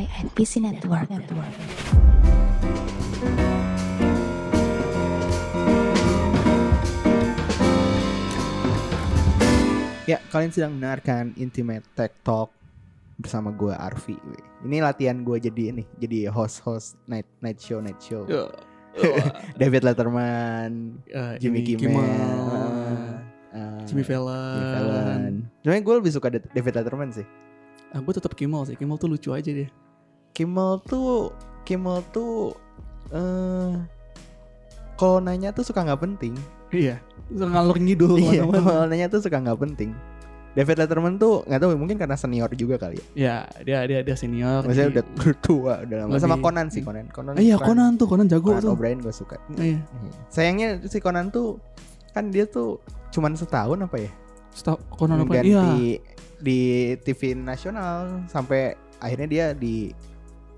by NPC Network. Network. Ya, kalian sedang mendengarkan Intimate Tech Talk bersama gue Arfi. Ini latihan gue jadi ini, jadi host-host night night show night show. Ya. David Letterman, Eh, Jimmy ini Kimmel, Kimmel, uh, Jimmy Fallon. Jimmy Fallon. Sebenarnya gue lebih suka Da- David Letterman sih. Ah, gue tetap Kimmel sih. Kimmel tuh lucu aja dia. Kimmel tuh, Kimmel tuh, eh, kalau nanya tuh suka nggak penting. Iya. Ngalor ngidul Iya, kalau nanya tuh suka nggak penting. David Letterman tuh nggak tahu mungkin karena senior juga kali ya. Ya, dia dia dia senior. Maksudnya udah tua, udah lama. Sama Lebih- Conan sih Conan. Conan. Iya keren. Conan tuh, Conan jago Conan tuh. O'Brien gue suka. Iya. Sayangnya si Conan tuh kan dia tuh cuman setahun apa ya? Setahu Conan apa? Ganti Iya. di TV nasional sampai akhirnya dia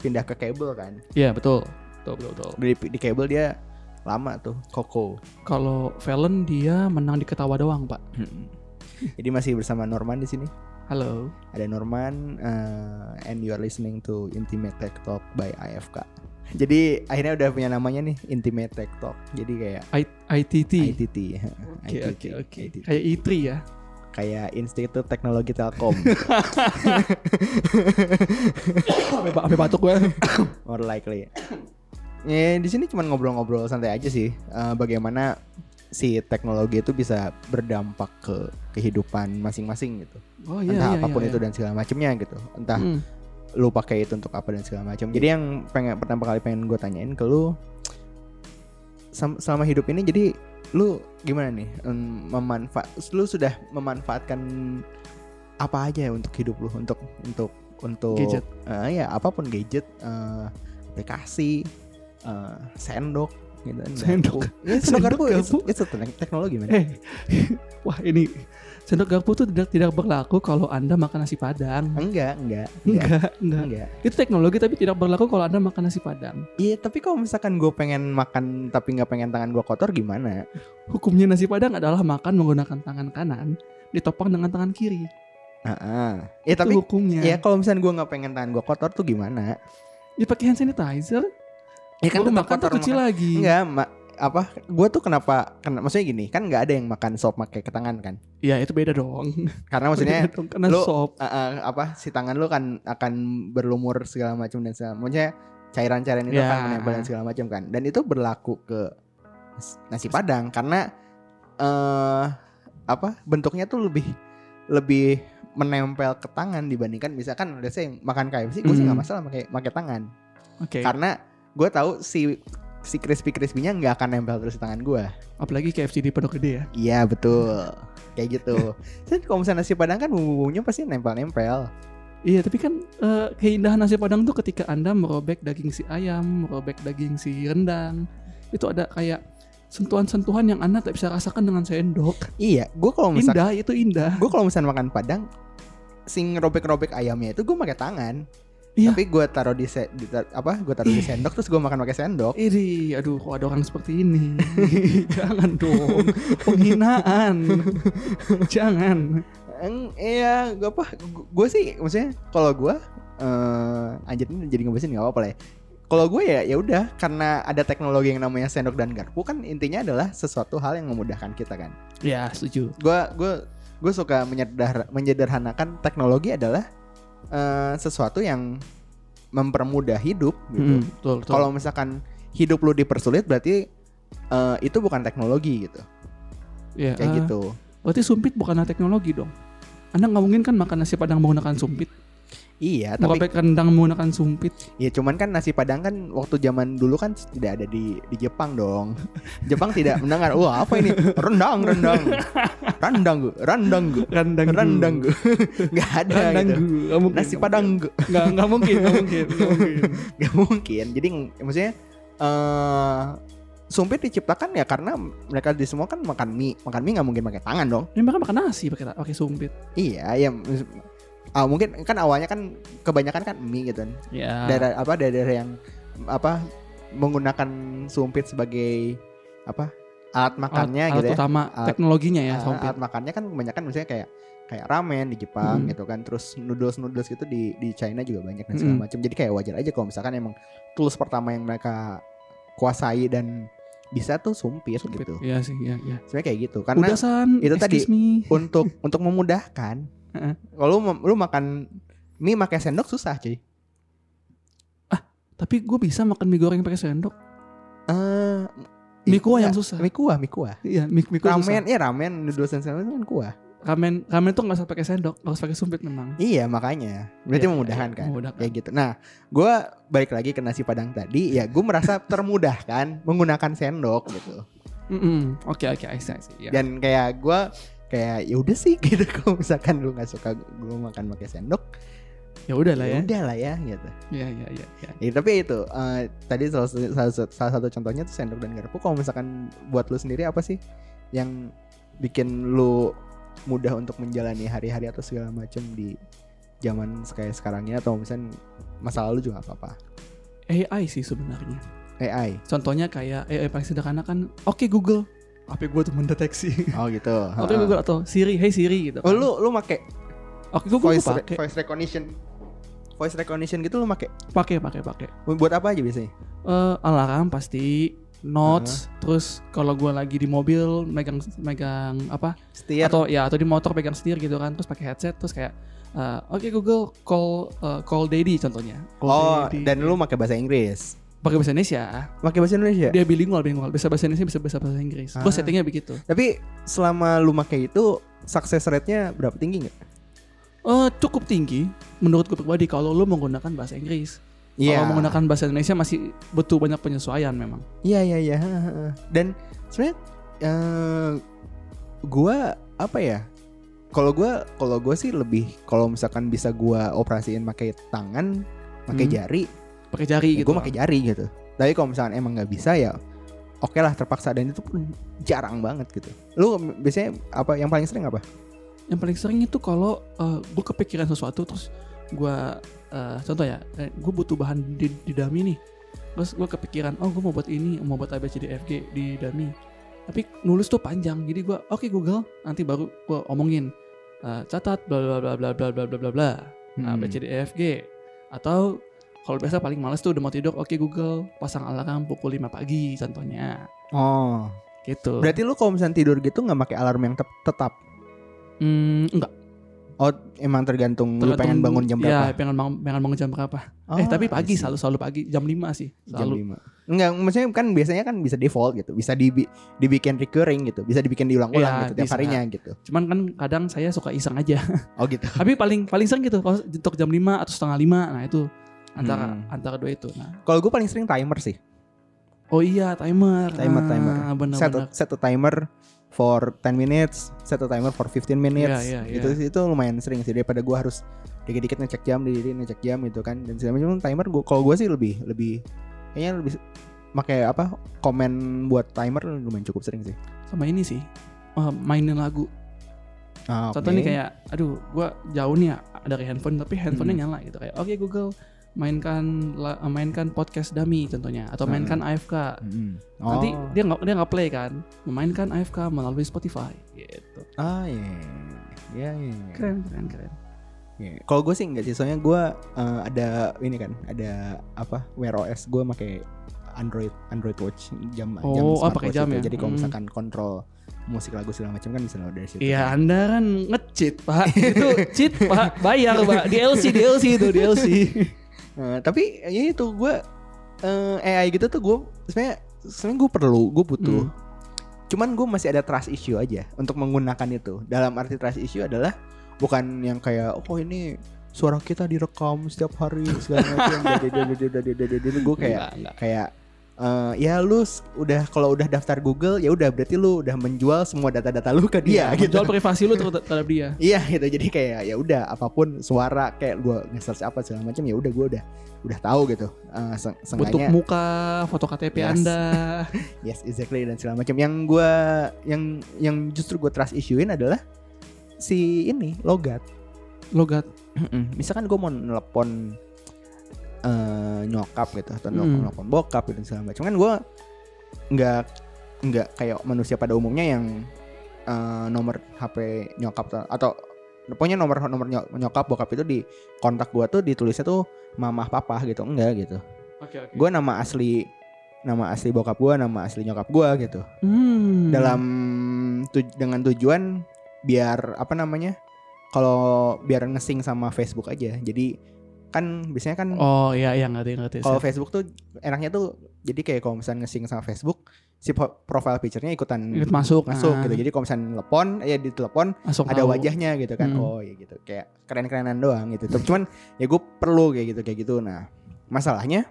dipindah ke kabel kan. Iya, betul. Betul, betul, betul. Di, di kabel dia lama tuh, Koko. Kalau Fallon dia menang di ketawa doang, Pak. Jadi masih bersama Norman di sini. Halo. Ada Norman uh, and you are listening to Intimate Tech Talk by IFK. Jadi akhirnya udah punya namanya nih Intimate Tech Talk. Jadi kayak I- ITT. ITT. Oke, ITT, oke, oke. ITT. Kayak E3 ya. Kayak Institut Teknologi Telkom. Sampai batuk gue. More likely. Ya di sini cuma ngobrol-ngobrol santai aja sih. Eh, bagaimana si teknologi itu bisa berdampak ke kehidupan masing-masing gitu. Oh iya, Entah iya, apa pun iya, itu iya. dan segala macamnya gitu. Entah Hmm. lu pakai itu untuk apa dan segala macam. Jadi yang pengen pertama kali pengen gue tanyain ke lu selama hidup ini jadi lu gimana nih em, memanfaat lu sudah memanfaatkan apa aja ya untuk hidup lu untuk untuk untuk Gadget. eh, ya apa pun gadget eh, aplikasi eh, sendok gitu. Sendok. Ya, sendok Sendok garpu it's, garpu. it's a te- teknologi man. Eh, wah ini sendok garpu tuh tidak tidak berlaku kalau anda makan nasi padang. Enggak, enggak, enggak, Enggak, enggak. Itu teknologi tapi tidak berlaku kalau anda makan nasi padang. Iya, tapi kalau misalkan gue pengen makan tapi nggak pengen tangan gue kotor gimana? Hukumnya nasi padang adalah makan menggunakan tangan kanan ditopang dengan tangan kiri. Ah, ya Itu tapi hukumnya. ya kalau misalnya gue nggak pengen tangan gue kotor tuh gimana? Ya pakai hand sanitizer. Ya kan tetap makan tuh kotor kecil makan. lagi. Enggak, ma apa? Gue tuh kenapa? Kena, maksudnya gini, kan nggak ada yang makan sop pakai ke tangan kan? Ya itu beda dong. Karena maksudnya dong, karena lu- sop. ah, ah, apa? Si tangan lu kan akan berlumur segala macam dan segala. Maksudnya cairan-cairan itu Ya. kan menempel dan segala macam kan. Dan itu berlaku ke nas- nasi padang karena eh apa? Bentuknya tuh lebih lebih menempel ke tangan dibandingkan misalkan udah saya makan KFC gue sih nggak Hmm. masalah pakai pakai tangan Oke. karena gue tahu si si crispy crispy-nya nggak akan nempel terus di tangan gue. Apalagi KFC di Pondok Gede ya. Iya betul, kayak gitu. Jadi kalau misalnya nasi padang kan bumbu-bumbunya pasti nempel-nempel. Iya, tapi kan eh, keindahan nasi padang tuh ketika Anda merobek daging si ayam, merobek daging si rendang. Itu ada kayak sentuhan-sentuhan yang Anda tak bisa rasakan dengan sendok. Iya, gue kalau misalnya Indah, itu indah. gue kalau misalnya makan padang, sing robek-robek ayamnya itu gue pakai tangan. Iya. Tapi gue taruh di, se- di tar- apa? Gue taruh di sendok terus gue makan pakai sendok. Iri, aduh kok ada orang seperti ini. Jangan dong. Penghinaan. Jangan. Eng, iya, gue apa? Gue sih, maksudnya kalau gue, eh anjir ini jadi ngebesin nggak apa-apa lah. Ya. Kalau gue ya, ya udah, karena ada teknologi yang namanya sendok dan garpu kan intinya adalah sesuatu hal yang memudahkan kita kan. Ya, setuju. gue gue gue suka menyeder, menyederhanakan teknologi adalah eh, sesuatu yang mempermudah hidup gitu. Hmm. Kalau misalkan hidup lu dipersulit berarti eh, itu bukan teknologi gitu. ya, Kayak eh, gitu. Berarti sumpit bukanlah teknologi dong. Anda nggak mungkin kan makan nasi padang menggunakan sumpit. Iya, tapi Merobek rendang menggunakan sumpit. ya cuman kan nasi padang kan waktu zaman dulu kan tidak ada di di Jepang dong. Jepang tidak mendengar, wah apa ini? Rendang, rendang. Rendang, rendang. Rendang. rendang, gu. Nggak ada Rendang. gitu. Nggak mungkin, Nasi padang, mungkin. gu. Nggak, nggak mungkin, nggak mungkin, nggak mungkin. Gak mungkin. Jadi maksudnya eh sumpit diciptakan ya karena mereka di semua kan makan mie. Makan mie nggak mungkin pakai tangan dong. Ini makan makan nasi pakai pakai sumpit. Iya, ya ah, mungkin kan awalnya kan kebanyakan kan mie gitu kan. Ya. Daerah apa daerah yang apa menggunakan sumpit sebagai apa alat makannya alat, gitu alat ya. utama Alat- teknologinya ya Ah, Sompit. alat makannya kan kebanyakan misalnya kayak kayak ramen di Jepang Mm. gitu kan terus noodles noodles gitu di di China juga banyak dan segala Mm. macam jadi kayak wajar aja kalau misalkan emang tools pertama yang mereka kuasai dan bisa tuh sumpit, Sumpit. gitu Iya sih, iya, iya. sebenarnya kayak gitu karena Udah san, itu tadi me. untuk untuk memudahkan. Kalau lu, lu makan mie pakai sendok susah cuy Tapi gue bisa makan mie goreng pakai sendok. Eh, Mie kuah iya, yang susah. mie kuah mie kuah Iya, mie, mie goreng ramen ya ramen segala macam kan kuah Ramen, ramen tuh nggak usah pakai sendok, harus pakai sumpit memang. Iya makanya berarti Iya, memudahkan iya, kan memudahkan. kayak gitu. Nah, gue balik lagi ke nasi padang tadi, ya gue merasa termudahkan menggunakan sendok gitu. Oke, oke, I see, I see. Iya. Dan kayak gue kayak ya udah sih gitu kalau misalkan lu nggak suka gue makan pakai sendok, Ya udah lah ya. udah lah ya gitu. Iya, iya, iya. iya. Ya, tapi itu eh, tadi salah, satu- salah, satu- salah satu contohnya tuh sendok dan garpu. Kalau misalkan buat lu sendiri apa sih yang bikin lu mudah untuk menjalani hari-hari atau segala macam di zaman kayak sekarang ini atau misalnya masa lalu juga nggak apa-apa. AI sih sebenarnya. AI. Contohnya kayak AI paling sederhana kan, oke Google, HP gue tuh mendeteksi. Oh gitu. Oke Google atau Siri, hey Siri gitu. Oh lu lu make Oke Google voice gue re- pakai, voice recognition voice recognition gitu lu make pakai, pakai, pakai. buat apa aja biasanya? Eh, alarm pasti, notes, terus kalau gue lagi di mobil megang megang apa Setir. atau ya atau di motor pegang setir gitu kan terus pakai headset terus kayak eh, oke Google call eh, call daddy contohnya Call oh, daddy. dan lu make bahasa Inggris. Pakai bahasa Indonesia Make bahasa Indonesia. dia bilingual bilingual bisa bahasa Indonesia bisa bisa bahasa Inggris Ah. gue settingnya begitu Tapi selama lu make itu success rate-nya berapa tinggi nggak? Eh cukup tinggi menurut gue pribadi kalau lu menggunakan bahasa Inggris Iya. kalau menggunakan bahasa Indonesia masih butuh banyak penyesuaian memang Iya iya iya. Dan sebenarnya eh gua apa ya? Kalau gua kalau gua sih lebih kalau misalkan bisa gua operasiin pakai tangan, pakai Hmm. jari, pakai jari ya gitu gua pakai jari gitu. Tapi kalau misalkan emang nggak bisa ya oke lah terpaksa dan itu pun jarang banget gitu. Lu biasanya apa yang paling sering apa? yang paling sering itu kalau gue kepikiran sesuatu terus gue contoh ya gue butuh bahan di, di dummy nih terus gue kepikiran oh gue mau buat ini mau buat ABCDFG di dummy tapi nulis tuh panjang jadi gue oke Google nanti baru gue omongin eh, catat bla bla bla bla bla bla bla bla bla Hmm. ABCDFG atau kalau biasa paling males tuh udah mau tidur oke Google pasang alarm pukul 5 pagi contohnya Oh. gitu Berarti lu kalau misalnya tidur gitu nggak pakai alarm yang tep- tetap? Hmm, enggak Oh, emang tergantung, lu pengen Tergantung- bangun jam berapa? Iya, pengen bangun, pengen bangun jam berapa. Oh, eh, tapi pagi selalu selalu pagi, jam 5 sih. jam Selalu. 5. Enggak, maksudnya kan biasanya kan bisa default gitu. Bisa dibi dibikin recurring gitu. Bisa dibikin diulang-ulang Iya, gitu tiap bisa. harinya gitu. Cuman kan kadang saya suka iseng aja. Oh gitu. tapi paling paling sering gitu kalau jam 5 atau setengah 5. Nah, itu antara Hmm. antara dua itu. Nah. Kalau gue paling sering timer sih. Oh iya, timer. Timer, Ah, timer. Benar Set a, benar. set a timer for 10 minutes, set a timer for 15 minutes. Iya, iya, Itu iya. itu lumayan sering sih daripada gue harus dikit-dikit ngecek jam, dikit ngecek jam gitu kan. Dan segala macam timer gua kalau gue sih lebih lebih kayaknya lebih pakai apa? Komen buat timer lumayan cukup sering sih. Sama ini sih. eh, mainin lagu. Ah, Contoh oke. nih kayak aduh, gua jauh nih ya dari handphone tapi handphonenya Hmm. nyala gitu kayak oke Google mainkan la- mainkan podcast dummy contohnya atau mainkan AFK nanti Oh. dia nggak dia nggak play kan memainkan AFK melalui Spotify gitu Ah iya, iya iya. iya. keren keren keren Iya. Kalau gue sih enggak sih, soalnya gue eh, ada ini kan, ada apa Wear OS gue pakai Android Android Watch jam Oh, jam oh, smartwatch pakai jam itu. ya? Jadi kalau Hmm. misalkan kontrol musik lagu segala macam kan bisa lewat dari situ. Iya kan. anda kan nge-cheat pak itu cheat pak bayar pak DLC DLC itu DLC Eh, tapi ya itu gue eh, AI gitu tuh gue sebenarnya sebenarnya gue perlu, gue butuh. Hmm. Cuman gue masih ada trust issue aja untuk menggunakan itu. Dalam arti trust issue adalah bukan yang kayak oh ini suara kita direkam setiap hari segala macam. Gue kayak kayak eh, ya lu udah kalau udah daftar Google ya udah berarti lu udah menjual semua data-data lu ke dia Iya, gitu. menjual privasi lu ter- terhadap dia Iya gitu jadi kayak ya udah apa pun suara kayak gua nge-search apa segala macam ya udah gua udah udah tahu gitu. Eh, seng- bentuk muka foto KTP Yes. anda yes exactly dan segala macam. Yang gua yang yang justru gua trust issuein adalah si ini logat. logat Misalkan gua mau nelpon eh, nyokap gitu atau Hmm. nelpon, nelpon bokap gitu segala macam kan gua nggak nggak kayak manusia pada umumnya yang eh, nomor HP nyokap ta- atau pokoknya nomor nomor nyo- nyokap bokap itu di kontak gua tuh ditulisnya tuh mamah papa gitu enggak gitu Oke oke. gue nama asli nama asli bokap gua nama asli nyokap gua gitu Hmm. dalam tu- dengan tujuan biar apa namanya kalau biar ngesing sama Facebook aja jadi kan biasanya kan Oh iya iya ngerti ngerti. kalau Facebook tuh enaknya tuh jadi kayak kalau misalnya ngesing sama Facebook si profile picture-nya ikutan Ikut masuk. masuk Ah, gitu jadi kalau misalnya telepon ya di telepon ada tahu. wajahnya gitu kan Hmm. oh ya gitu kayak keren-kerenan doang gitu Tapi cuman ya gue perlu kayak gitu kayak gitu nah masalahnya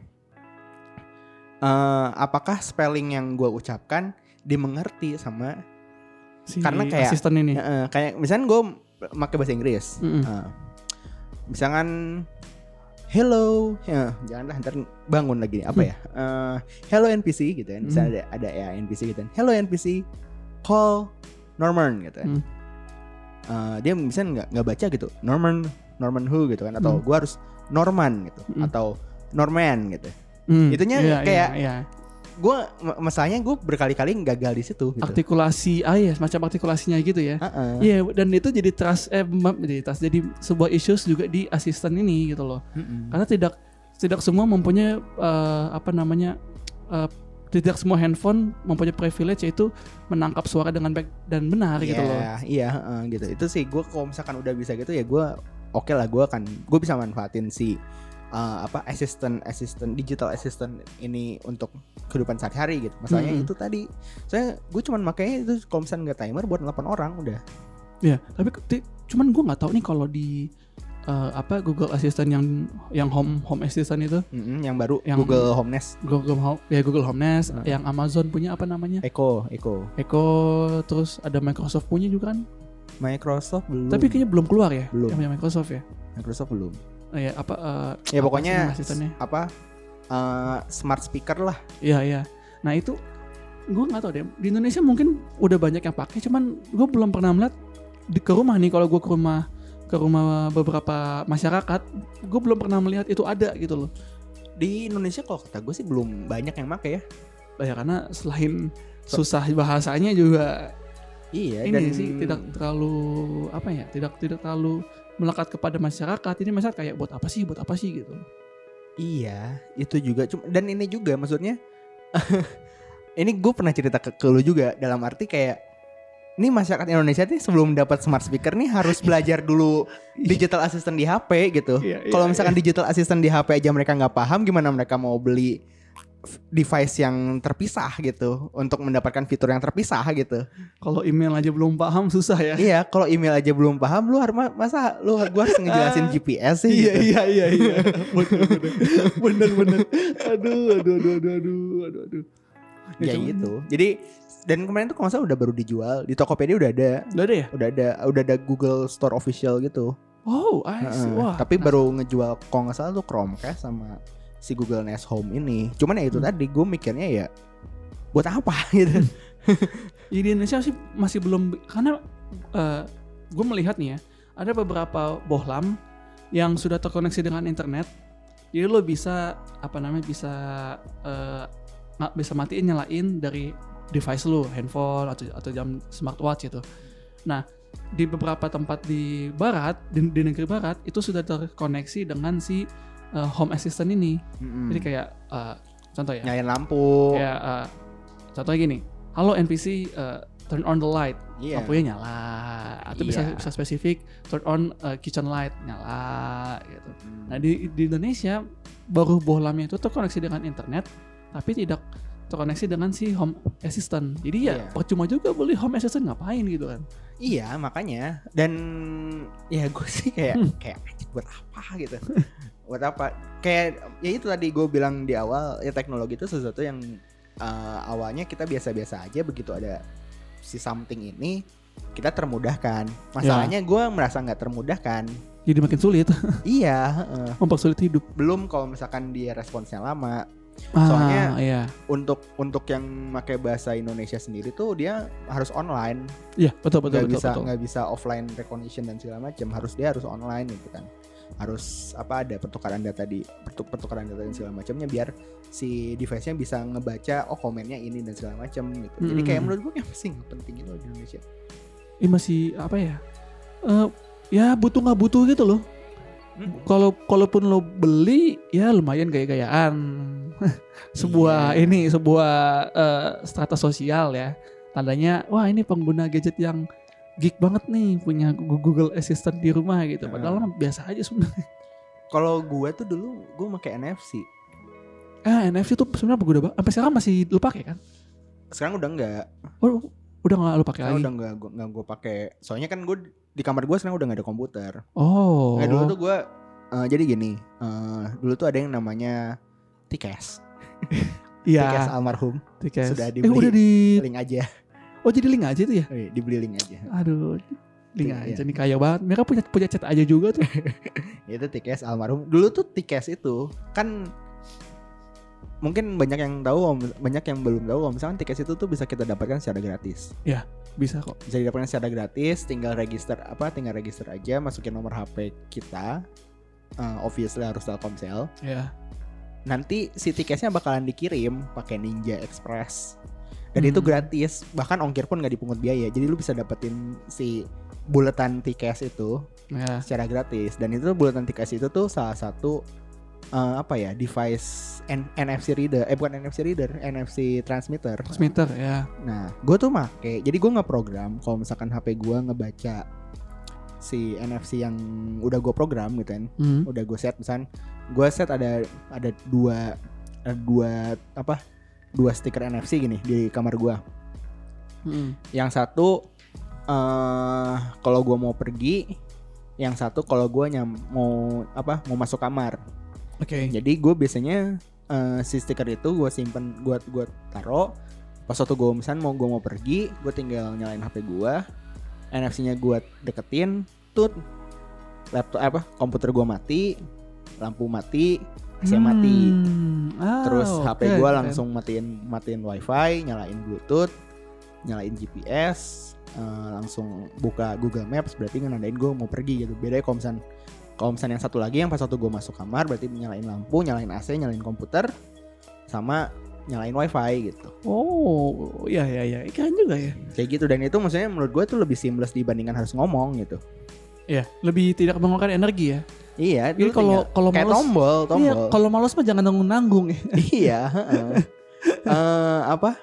eh apakah spelling yang gue ucapkan dimengerti sama Si karena kayak- asisten ini. Eh, kayak misalnya gue pakai bahasa Inggris. Mm-mm. Eh, misalkan hello, ya janganlah ntar bangun lagi nih apa ya? Eh, hello NPC gitu kan. Misalnya ada ada ya NPC gitu kan. Hello NPC, call Norman gitu kan. Hmm. Eh, dia misalnya nggak nggak baca gitu Norman Norman who gitu kan atau Hmm. gue harus Norman gitu Hmm. atau Norman gitu. Hmm, Itunya iya, kayak- iya, iya. Gue masalahnya gue berkali-kali gagal di situ. Gitu. artikulasi ah ya semacam artikulasinya gitu ya. Iya dan itu jadi trust eh jadi trust jadi sebuah issues juga di asisten ini gitu loh. Mm-mm. Karena tidak tidak semua mempunyai eh, apa namanya eh, tidak semua handphone mempunyai privilege yaitu menangkap suara dengan baik dan benar gitu loh. Iya, Iya, heeh, gitu. Itu sih gue kalau misalkan udah bisa gitu ya gue oke lah gue akan gue bisa manfaatin si uh, apa assistant assistant digital assistant ini untuk kehidupan sehari-hari gitu. Masalahnya Mm-mm. itu tadi saya gue cuman makanya itu kalau misalkan nggak timer buat 8 orang udah. Iya, tapi cuman gue nggak tahu nih kalau di eh, apa Google Assistant yang yang home home assistant itu Mm-mm, yang baru Yang- Google Home Nest, Google Home ya Google Home Nest, Hmm. yang Amazon punya apa namanya? Echo, Echo. Echo terus ada Microsoft punya juga kan? Microsoft belum. Tapi kayaknya belum keluar ya Belum. yang punya Microsoft ya. Microsoft belum. Oh, ya apa eh, Ya apa pokoknya apa uh, smart speaker lah. Iya iya. Nah itu gue nggak tahu deh. Di Indonesia mungkin udah banyak yang pakai, cuman gue belum pernah melihat di ke rumah nih kalau gue ke rumah ke rumah beberapa masyarakat, gue belum pernah melihat itu ada gitu loh. Di Indonesia kalau kata gue sih belum banyak yang make ya. Ya karena selain susah bahasanya juga Iya ini sih tidak terlalu apa ya, tidak tidak terlalu melekat kepada masyarakat. Ini masyarakat kayak buat apa sih, buat apa sih gitu. Iya, itu juga. Cuma dan ini juga maksudnya ini gue pernah cerita ke, ke lu juga dalam arti kayak ini masyarakat Indonesia nih sebelum dapat smart speaker nih harus belajar dulu digital assistant di HP gitu. Iya, iya, Kalau misalkan digital assistant di HP aja mereka nggak paham, gimana mereka mau beli device yang terpisah gitu untuk mendapatkan fitur yang terpisah gitu. Kalau email aja belum paham susah ya. iya, kalau email aja belum paham, lu harus masa lu gua harus ngejelasin GPS sih. Iya gitu. iya iya iya. Bener bener. Bener. Aduh aduh aduh aduh aduh aduh aduh. Ya cuman- gitu. Jadi dan kemarin tuh kalau salah udah baru dijual di Tokopedia udah ada, Udah ada ya? udah ada, udah ada Google Store official gitu. Oh, I see. Wah. Tapi nah, baru ngejual kalau nggak salah tuh Chromecast sama si Google Nest Home ini. Cuman ya itu Hmm. tadi gue mikirnya ya buat apa gitu. di Indonesia sih masih belum karena gue melihat nih ya, ada beberapa bohlam yang sudah terkoneksi dengan internet. Jadi lo bisa apa namanya bisa eh, nggak bisa matiin nyalain dari device lo, handphone atau atau jam smartwatch itu. Nah, di beberapa tempat di barat, di, di negeri barat itu sudah terkoneksi dengan si eh, home assistant ini. Mm-mm. Jadi kayak eh, contoh ya. nyalain lampu. Ya, eh, contohnya gini, halo NPC, eh, turn on the light, Iya. lampunya nyala, atau bisa Iya. bisa spesifik, turn on eh, kitchen light, nyala, gitu. Hmm. Nah di di Indonesia baru bohlamnya itu terkoneksi dengan internet, tapi tidak terkoneksi dengan si home assistant. Jadi ya Iya. percuma juga beli home assistant ngapain gitu kan? Iya makanya dan ya gue sih kayak Hmm. kayak buat apa gitu buat apa? Kayak ya itu tadi gue bilang di awal ya teknologi itu sesuatu yang uh, awalnya kita biasa-biasa aja begitu ada si something ini kita termudahkan. Masalahnya gue merasa nggak termudahkan. Jadi makin sulit, iya heeh. mempersulit hidup. belum kalau misalkan dia responsnya lama. Soalnya- ah, iya, untuk untuk yang pakai bahasa Indonesia sendiri tuh dia harus online. Iya betul betul nggak betul bisa betul. nggak bisa offline recognition dan segala macam. Harus dia harus online gitu kan harus apa ada pertukaran data di pertuk- pertukaran data dan segala macamnya biar si device-nya bisa ngebaca oh komennya ini dan segala macam gitu. Jadi kayak Hmm. menurut gue nggak penting gitu loh di Indonesia. Ini masih apa ya? Eh, ya butuh nggak butuh gitu loh. Kalau kalaupun lo beli ya lumayan gaya-gayaan. sebuah Iya. ini sebuah eh, strata sosial ya. Tandanya wah ini pengguna gadget yang geek banget nih punya Google Assistant di rumah gitu. Padahal mah biasa aja sebenarnya. Kalau gue tuh dulu gue pakai NFC. Ah NFC tuh sebenarnya banget. Sampai sekarang masih lo pakai kan? Sekarang udah enggak. Oh, udah nggak lo pakai lagi? udah enggak gue enggak gue pakai. Soalnya kan gue di kamar gue sekarang udah nggak ada komputer. Oh. Nggak, dulu tuh gue eh, jadi gini. eh, dulu tuh ada yang namanya Tikes. Iya. Tikes almarhum. Tikes. Sudah Eh dibeli. udah di Link aja. Oh jadi link aja tuh ya? Eh, Dibeli link aja. Aduh. Link Iya. aja nih kaya banget. Mereka punya punya chat aja juga tuh. itu Tikes almarhum dulu tuh Tikes itu kan mungkin banyak yang tahu banyak yang belum tahu kalau misalkan Tikes itu tuh bisa kita dapatkan secara gratis Bisa kok. bisa didapatkan secara gratis tinggal register apa tinggal register aja masukin nomor HP kita Eh, obviously harus Telkomsel Ya. nanti si tiketnya bakalan dikirim pakai Ninja Express dan Hmm. itu gratis bahkan ongkir pun nggak dipungut biaya jadi lu bisa dapetin si buletan tiket itu Ya. secara gratis dan itu buletan tiket itu tuh salah satu eh, apa ya device N- NFC reader eh bukan NFC reader NFC transmitter Transmitter ya. nah gue tuh make jadi gue nggak program kalau misalkan HP gue ngebaca si NFC yang udah gue program gitu kan Hmm. udah gue set misalkan gue set ada ada dua ada dua apa dua stiker NFC gini di kamar gue Hmm. yang satu eh kalau gue mau pergi yang satu kalau gue nyam mau apa mau masuk kamar Oke. jadi gue biasanya eh, si stiker itu gue simpen gue gue taro pas waktu gue misalnya mau gue mau pergi gue tinggal nyalain HP gue NFC-nya gue deketin tut laptop apa komputer gue mati lampu mati Mati Hmm. Ah, terus HP oke, gue langsung matiin matiin wifi nyalain bluetooth nyalain GPS eh, langsung buka Google Maps berarti ngenandain gue mau pergi gitu bedanya kalau misalnya kalau misalnya yang satu lagi yang pas waktu gue masuk kamar berarti nyalain lampu nyalain AC nyalain komputer sama nyalain wifi gitu Oh, iya iya iya. Keren juga ya. kayak gitu dan itu maksudnya menurut gue tuh lebih seamless dibandingkan harus ngomong gitu Iya, lebih tidak mengeluarkan energi ya. Iya Jadi dulu kalau kalau kayak males tombol Iya, tombol kalau males mah jangan nanggung-nanggung ya. iya heeh. Eh, apa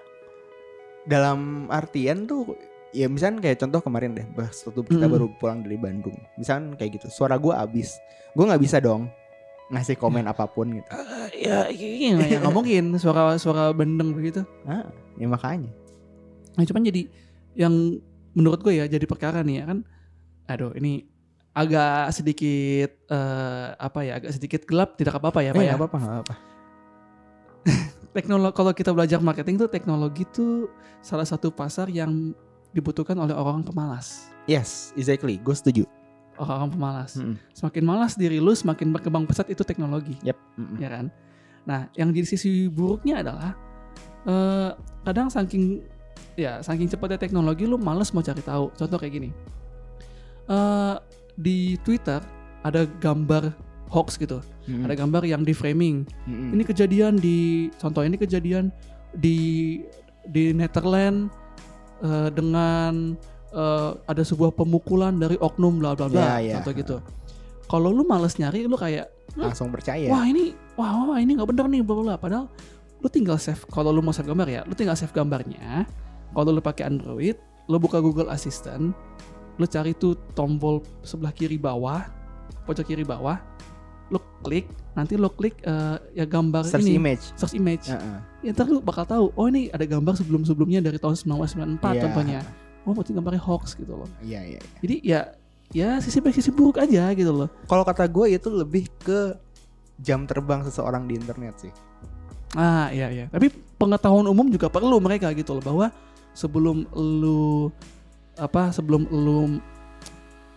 dalam artian tuh ya misalnya kayak contoh kemarin deh pas waktu kita Mm. baru pulang dari Bandung misalnya kayak gitu suara gue abis gue nggak bisa dong ngasih komen apa pun gitu ya, iya ya, nggak mungkin suara suara bendeng begitu. ah, ya makanya Nah, cuman jadi yang menurut gue ya jadi perkara nih ya kan. Aduh, ini agak sedikit eh, apa ya, agak sedikit gelap tidak apa-apa ya, Pak Eh, ya. apa-apa nggak apa Teknologi kalau kita belajar marketing tuh teknologi tuh salah satu pasar yang dibutuhkan oleh orang pemalas. yes exactly gue setuju Orang pemalas. Mm-mm. Semakin malas diri lu, semakin berkembang pesat itu teknologi. yep mm-mm. ya kan. Nah, yang jadi sisi buruknya adalah eh kadang saking ya saking cepatnya teknologi lu males mau cari tahu. Contoh kayak gini. eh di Twitter ada gambar hoax gitu. Mm-mm. Ada gambar yang di framing. Mm-mm. Ini kejadian di contoh ini kejadian di di Netherlands eh, dengan eh, ada sebuah pemukulan dari oknum bla bla bla. Ya, ya. Contoh gitu. Kalau lu males nyari lu kayak langsung percaya wah ini wah, wah ini nggak bener nih bla. padahal lu tinggal save kalau lu mau save gambar ya lu tinggal save gambarnya kalau lu pakai Android lu buka Google Assistant lu cari tuh tombol sebelah kiri bawah pojok kiri bawah lu klik nanti lu klik eh, ya gambar search ini. image. Search image. Heeh. ya ntar lu bakal tahu oh ini ada gambar sebelum sebelumnya dari tahun 1994 Iya. contohnya. Oh berarti gambarnya hoax gitu loh. Iya iya jadi ya ya sisi baik sisi buruk aja gitu loh. Kalau kata gue itu lebih ke jam terbang seseorang di internet sih. Ah iya iya. Tapi pengetahuan umum juga perlu mereka gitu loh bahwa sebelum lu apa sebelum lu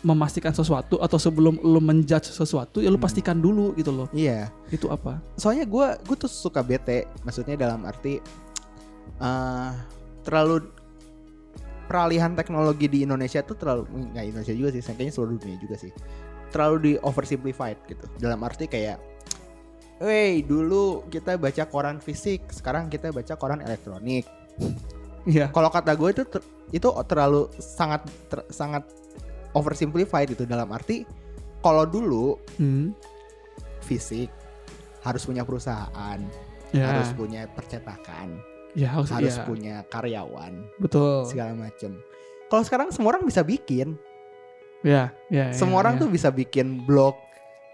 memastikan sesuatu atau sebelum lu menjudge sesuatu ya lu Hmm. pastikan dulu gitu loh. iya Itu apa? soalnya gue gue tuh suka bete maksudnya dalam arti eh terlalu peralihan teknologi di Indonesia tuh terlalu nggak Indonesia juga sih kayaknya seluruh dunia juga sih terlalu di oversimplified gitu. Dalam arti kayak Wey, dulu kita baca koran fisik, sekarang kita baca koran elektronik. Iya. Kalau kata gue itu ter- itu terlalu sangat ter- sangat oversimplified gitu dalam arti kalau dulu Hmm. fisik harus punya perusahaan, Ya. harus punya percetakan, ya harus, harus iya. punya karyawan, Betul. segala macem. Kalau sekarang semua orang bisa bikin, Ya, ya. semua ya, orang ya. tuh bisa bikin blog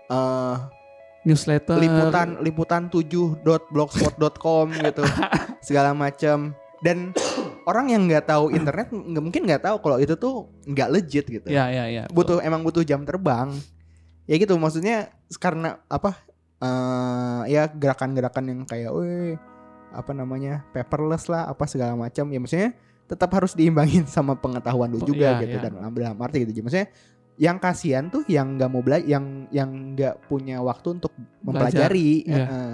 eh, newsletter. liputan liputan 7.blogspot.com gitu segala macam dan orang yang nggak tahu internet nggak mungkin nggak tahu kalau itu tuh nggak legit gitu Ya, ya, ya. butuh emang butuh jam terbang ya gitu maksudnya karena apa eh ya gerakan-gerakan yang kayak weh apa namanya paperless lah apa segala macam ya maksudnya tetap harus diimbangin sama pengetahuan lu Oh, juga iya, gitu iya. dan dalam, arti gitu maksudnya yang kasihan tuh yang nggak mau belajar yang yang nggak punya waktu untuk mempelajari Iya. Heeh.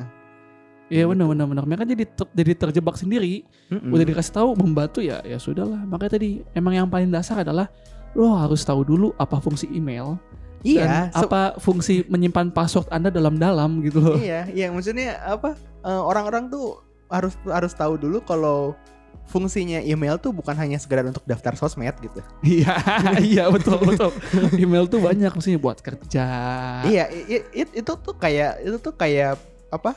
Iya Gitu. benar benar benar. Mereka jadi ter- jadi terjebak sendiri. Mm-mm. Udah dikasih tahu membantu ya ya sudahlah. Makanya tadi emang yang paling dasar adalah lo harus tahu dulu apa fungsi email iya dan se- apa fungsi menyimpan password Anda dalam-dalam gitu loh. iya iya maksudnya apa eh, orang-orang tuh harus harus tahu dulu kalau fungsinya email tuh bukan hanya sekedar untuk daftar sosmed gitu Iya, iya betul betul. Email tuh banyak maksudnya buat kerja. Iya, i- i- it- itu tuh kayak itu tuh kayak apa?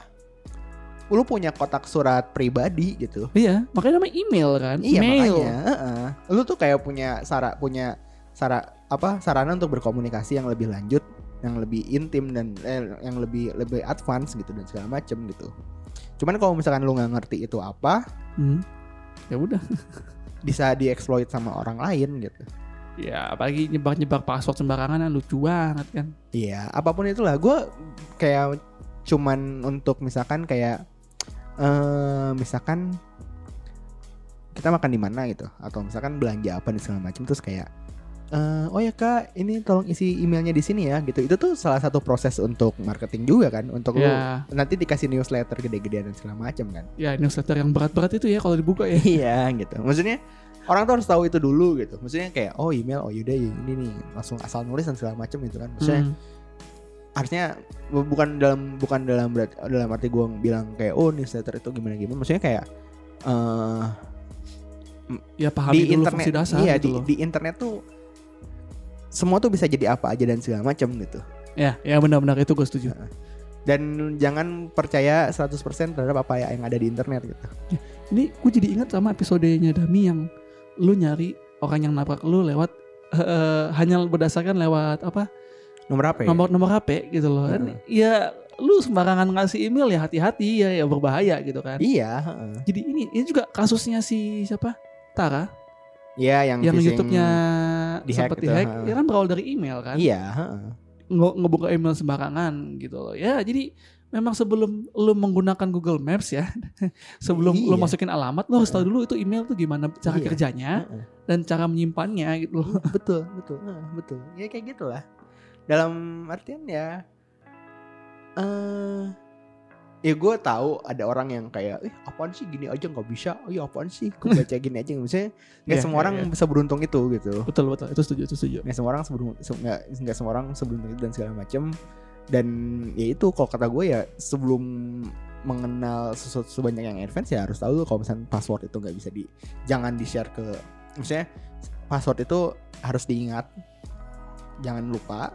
Lu punya kotak surat pribadi gitu. Iya, makanya namanya email kan. Iya Mail. makanya. heeh. Lu tuh kayak punya sara punya sara apa sarana untuk berkomunikasi yang lebih lanjut, yang lebih intim dan eh, yang lebih lebih advance gitu dan segala macem gitu. Cuman kalau misalkan lu nggak ngerti itu apa, Hmm. Ya udah. bisa dieksploit sama orang lain gitu. Ya, apalagi nyebak-nyebak password sembarangan kan lucu banget kan. Iya, apa pun itulah. Gue kayak cuman untuk misalkan kayak eh misalkan kita makan di mana gitu, atau misalkan belanja apa dan segala macam terus kayak eh oh ya kak, ini tolong isi emailnya di sini ya gitu. Itu tuh salah satu proses untuk marketing juga kan, untuk lu Ya, nanti dikasih newsletter gede-gedean dan segala macam kan. ya newsletter yang berat-berat itu ya kalau dibuka ya. Iya gitu. Maksudnya orang tuh harus tahu itu dulu gitu. Maksudnya kayak oh email, oh yaudah ya ini nih langsung asal nulis dan segala macam gitu kan. Maksudnya Hmm. Harusnya bu- bukan dalam bukan dalam berat dalam arti gue bilang kayak oh newsletter itu gimana gimana maksudnya kayak eh Ya pahami di dulu internet fungsi dasar iya gitu di, loh. di internet tuh semua tuh bisa jadi apa aja dan segala macam gitu Ya, ya benar-benar itu gue setuju. dan jangan percaya 100% terhadap apa ya yang ada di internet gitu Ini gue jadi ingat sama episodenya Dami yang lu nyari orang yang nabrak lu lewat eh, hanya berdasarkan lewat apa nomor apa ya nomor nomor HP gitu loh. Kan, Heeh. ya lu sembarangan ngasih email ya hati-hati ya ya berbahaya gitu kan. iya heeh. Jadi ini ini juga kasusnya si siapa? Tara iya yang, yang YouTube-nya sempat dihack, heeh. ya kan berawal dari email kan. iya heeh. Nge ngebuka email sembarangan gitu loh. Ya jadi memang sebelum lu menggunakan Google Maps ya, sebelum lu Iya. masukin alamat lu harus tahu dulu itu email tuh gimana cara Iya. kerjanya Heeh. dan cara menyimpannya gitu loh. Iya, betul betul Heeh, betul ya kayak gitulah dalam artian ya eh ya gue tahu ada orang yang kayak eh apaan sih gini aja nggak bisa? Oh ya apaan sih? Gue baca gini aja misalnya nggak Iya, semua iya, orang iya. bisa beruntung itu gitu. Betul betul. Itu setuju itu setuju. nggak semua orang sebelum se- nggak nggak semua orang seberuntung itu dan segala macam dan ya itu kalau kata gue ya sebelum mengenal sesuatu sebanyak yang advance ya harus tahu kalau misalnya password itu nggak bisa di jangan di share ke misalnya password itu harus diingat. Jangan lupa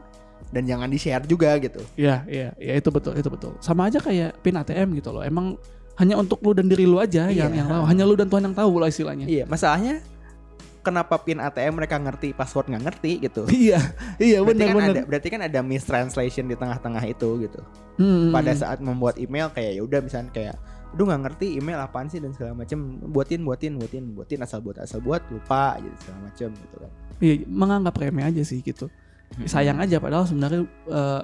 dan jangan di share juga gitu Iya iya iya itu betul itu betul. Sama aja kayak pin ATM gitu loh. Emang hanya untuk lu dan diri lu aja yang Iya. yang tahu. Hanya lu dan Tuhan yang tahu lah istilahnya. iya masalahnya kenapa pin ATM mereka ngerti password nggak ngerti gitu Iya iya benar kan benar. ada berarti kan ada mistranslation di tengah-tengah itu gitu Hmm, pada saat membuat email kayak ya udah misalnya kayak aduh nggak ngerti email apaan sih dan segala macam buatin buatin buatin buatin asal buat asal buat lupa gitu segala macam gitu kan Iya menganggap remeh aja sih gitu. Sayang aja padahal sebenarnya eh,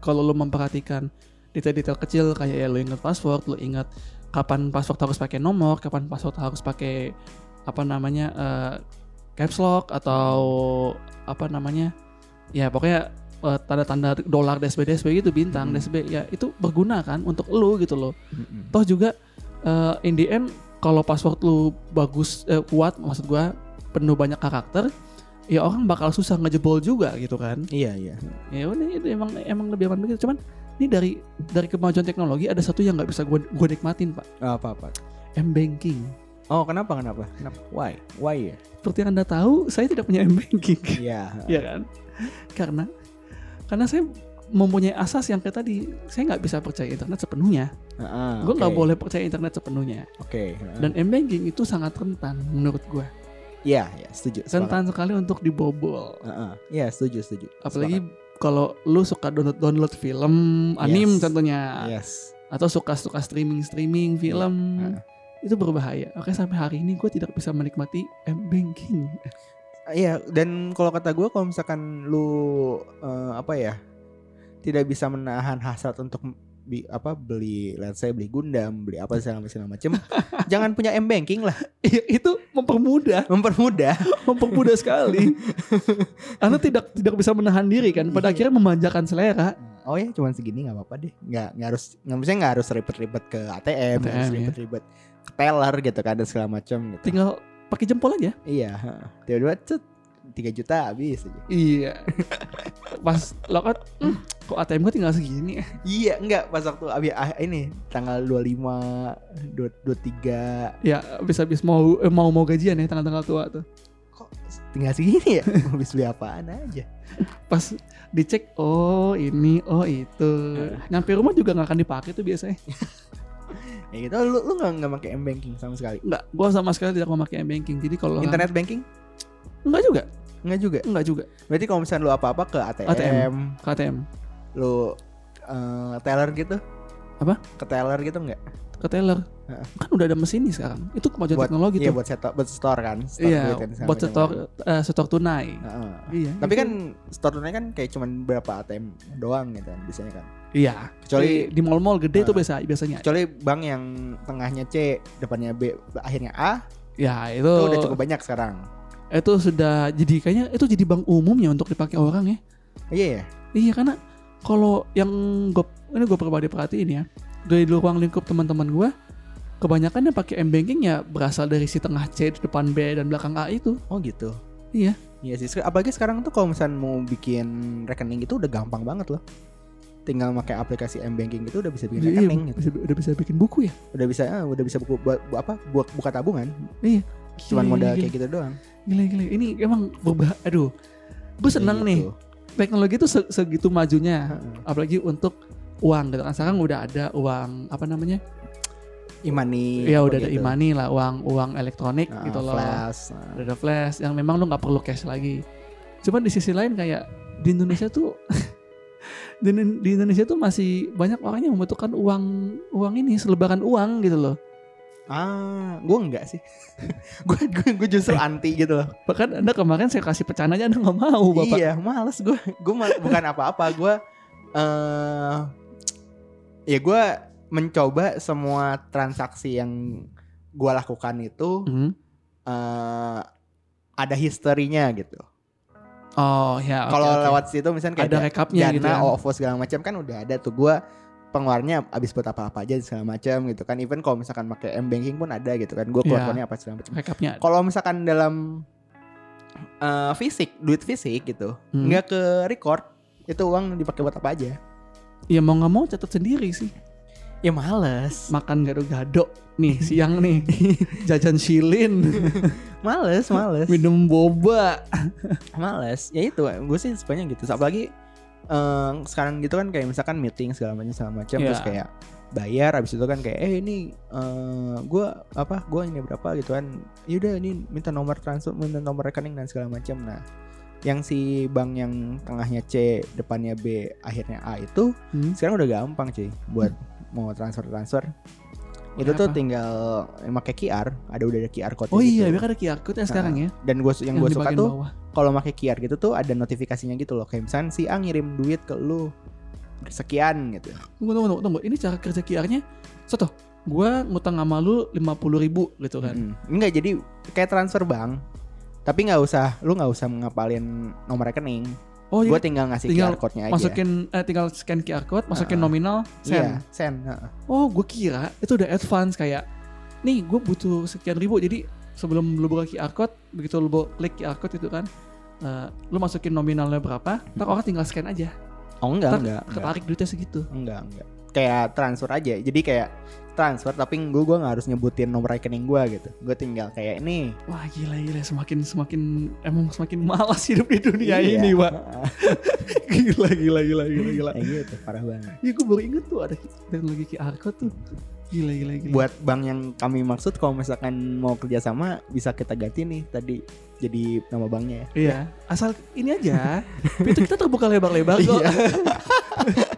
kalau lu memperhatikan detail-detail kecil kayak ya lu ingat password, lu ingat kapan password harus pakai nomor, kapan password harus pakai apa namanya eh, caps lock atau apa namanya ya pokoknya eh, tanda-tanda dolar DSB DSB gitu bintang Hmm. DSB ya itu berguna kan untuk lu gitu loh Mm-mm. toh juga eh, in the end kalau password lu bagus eh, kuat maksud gua penuh banyak karakter ya orang bakal susah ngejebol juga gitu kan. Iya iya. Ya udah itu emang emang lebih aman begitu. Cuman ini dari dari kemajuan teknologi ada satu yang nggak bisa gue gue nikmatin pak. Apa apa? M banking. Oh kenapa kenapa? Kenapa? Why? Why ya? Seperti yang anda tahu, saya tidak punya M banking. Iya. Iya kan? Karena karena saya mempunyai asas yang kayak tadi, saya nggak bisa percaya internet sepenuhnya. Heeh, gue nggak oke. boleh percaya internet sepenuhnya. Oke. heeh. Dan M banking itu sangat rentan menurut gue. Iya iya setuju. Rentan sekali untuk dibobol. Iya setuju setuju. Apalagi kalau lu suka download download film, anim Yes. contohnya, Sepakat. Yes. atau suka suka streaming streaming film, Heeh. itu berbahaya. Oke sampai hari ini gue tidak bisa menikmati M banking. Iya dan kalau kata gue kalau misalkan lu eh, apa ya tidak bisa menahan hasrat untuk bi, apa beli let's say beli Gundam beli apa segala segala macem jangan punya m banking lah Iya itu mempermudah, mempermudah mempermudah sekali. Anda tidak tidak bisa menahan diri kan. Pada Iya. akhirnya memanjakan selera. oh ya cuman segini nggak apa-apa deh nggak nggak harus nggak misalnya nggak harus ribet-ribet ke ATM, nggak harus ATM, ya. ribet-ribet ke teller gitu kan dan segala macam gitu Tinggal pakai jempol aja. iya heeh. tiba-tiba cet 3 juta habis aja Iya. Pas lokat, hmm, kok ATM gue tinggal segini. iya enggak pas waktu abi ah, ini tanggal 25 dua- 23 Ya habis-habis mau eh, mau mau gajian ya tanggal-tanggal tua tuh. kok tinggal segini ya habis beli apaan aja Pas dicek, oh ini, oh itu. Nyampe rumah juga nggak akan dipakai tuh biasanya. ya gitu lu lu nggak nggak pakai m banking sama sekali Nggak, gue sama sekali tidak memakai M banking. Jadi kalau internet banking Enggak juga, nggak juga enggak juga. berarti kalau misalnya lu apa apa ke ATM, ATM. KTM, lu eh, teller gitu Apa? ke teller gitu nggak ke teller. Heeh. Kan udah ada mesin nih sekarang. Itu kemajuan buat teknologi iya tuh. buat setor buat store kan store Iya, buat macam setor eh, setor tunai. Heeh. Iya. tapi itu- kan store tunai kan kayak cuman berapa ATM doang gitu kan biasanya kan iya. kecuali Di, mall-mall gede tuh Ah. biasa biasanya. kecuali bank yang tengahnya C depannya B akhirnya A Ya itu itu udah cukup banyak sekarang itu sudah jadi kayaknya itu jadi bank umum ya untuk dipakai orang ya. iya ya Iya karena kalau yang gue ini gue pribadi perhatiin ya dari ruang lingkup teman-teman gue kebanyakan yang pakai m banking ya berasal dari si tengah C depan B dan belakang A itu. oh gitu Iya. Iya sih, apalagi sekarang tuh kalau misalnya mau bikin rekening itu udah gampang banget loh. Tinggal pakai aplikasi m banking itu udah bisa bikin Iya, rekening gitu. bisa, udah bisa bikin buku ya. Udah bisa ah, udah bisa buku buat bu- apa? Buat buka tabungan. Iya. Cuman modal gila, kayak gitu doang. Gila gila. Ini emang berbah aduh. Gue senang Kayak nih gitu. Teknologi itu se- segitu majunya Heeh. apalagi untuk uang gitu kan sekarang udah ada uang apa namanya Imani. ya udah ada imani lah uang uang elektronik Ah, gitu loh Flash. ah. udah ada flash yang memang lu nggak perlu cash lagi cuman di sisi lain kayak di Indonesia tuh di, di Indonesia tuh masih banyak orang yang membutuhkan uang uang ini selebaran uang gitu loh Ah, gue enggak sih. gue gue justru anti gitu loh. bahkan anda kemarin saya kasih pecahan aja anda nggak mau bapak Iya, males gue. Gue bukan apa-apa. Gue eh ya gue mencoba semua transaksi yang gue lakukan itu Hmm. eh ada historinya gitu. oh ya oke, Kalau oke. lewat situ misalnya kayak ada rekapnya Dana, gitu ya OVO segala macam kan udah ada tuh gue pengeluarannya abis buat apa-apa aja segala macam gitu kan. Even kalau misalkan pakai m banking pun ada gitu kan. Gue Iya. keluarnya apa segala macam. Kalau misalkan dalam eh, fisik, duit fisik gitu, Hmm. nggak ke record, itu uang dipakai buat apa aja? ya mau nggak mau catat sendiri sih Ya males, makan gado-gado nih siang nih jajan silin males, males, minum boba males. Ya itu, gue sih sebenarnya gitu. Apalagi eh, sekarang gitu kan kayak misalkan meeting segala macam segala macam, Iya. terus kayak bayar, abis itu kan kayak eh ini eh gue apa, gue ini berapa gitu kan? Yaudah ini minta nomor transfer, minta nomor rekening dan segala macam. Nah, yang si bank yang tengahnya C, depannya B, akhirnya A itu Hmm. sekarang udah gampang cuy buat mau transfer transfer itu tuh tinggal pakai QR ada udah ada QR code oh iya biar ada QR code ya sekarang ya? Dan gue yang gue di suka tuh kalau pakai QR gitu tuh ada notifikasinya gitu loh. Kayak misalnya si A ngirim duit ke lu sekian gitu. Tunggu tunggu tunggu, tunggu. ini cara kerja QR-nya satu gua ngutang sama lu 50 ribu gitu kan? Mm. enggak jadi kayak transfer bank tapi nggak usah lu nggak usah ngapalin nomor rekening oh gue jadi tinggal ngasih tinggal QR code-nya aja masukin eh, tinggal scan QR code masukin Ah. nominal send iya send heeh. oh gue kira itu udah advance kayak nih gue butuh sekian ribu jadi sebelum lu buka QR code begitu lu klik QR code itu kan eh, lu masukin nominalnya berapa, ntar orang tinggal scan aja. Oh enggak, Ntar enggak, enggak. ketarik duitnya segitu. Enggak, enggak. Kayak transfer aja. Jadi kayak transfer tapi gue gue nggak harus nyebutin nomor rekening gue gitu. Gue tinggal kayak ini. Wah gila gila semakin semakin emang semakin malas hidup di dunia Iya. ini pak. gila gila gila gila gila. Kayak gitu, parah banget. Iya gue baru inget tuh ada teknologi QR code tuh. Gila gila gila. Buat bank yang kami maksud kalau misalkan mau kerjasama bisa kita ganti nih tadi jadi nama banknya ya. Iya, asal ini aja. Pintu kita terbuka lebar-lebar kok. Iya.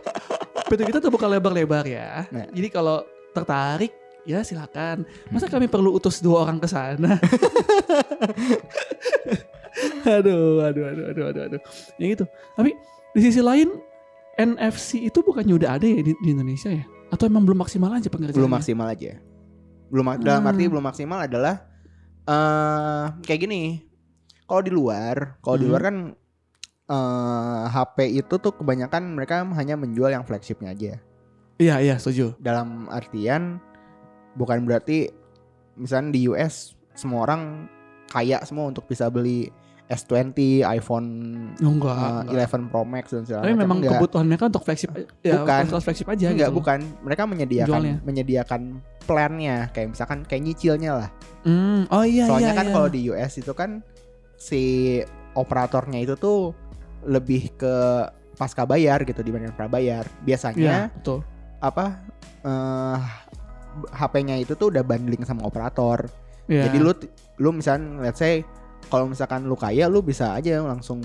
Pintu kita terbuka lebar-lebar ya. Nah. Jadi kalau tertarik ya silakan. Masa kami perlu utus dua orang ke sana? aduh, aduh, aduh, aduh, aduh, aduh. Ya gitu. Tapi di sisi lain NFC itu bukannya udah ada ya di, di Indonesia ya? Atau emang belum maksimal aja pengerjaannya? belum maksimal aja. Belum mak- dalam arti Hmm. belum maksimal adalah eh kayak gini. Kalau di luar, kalau di Hmm. luar kan eh HP itu tuh kebanyakan mereka hanya menjual yang flagshipnya aja. Iya, iya, setuju. Dalam artian bukan berarti misalnya di US semua orang kaya semua untuk bisa beli S20, iPhone enggak, eh, enggak. 11 Pro Max dan segala Tapi macam. memang Enggak. kebutuhan mereka untuk flagship ya, Bukan. flagship aja Enggak, gitu. bukan. Mereka menyediakan Jualnya. menyediakan plannya kayak misalkan kayak nyicilnya lah. Hmm, oh iya Soalnya iya. kan iya. kalau di US itu kan si operatornya itu tuh lebih ke pasca bayar gitu dibanding prabayar. Biasanya betul. apa eh HP-nya itu tuh udah bundling sama operator. Iya. Jadi lu lu misalnya let's say kalau misalkan lu kaya lu bisa aja langsung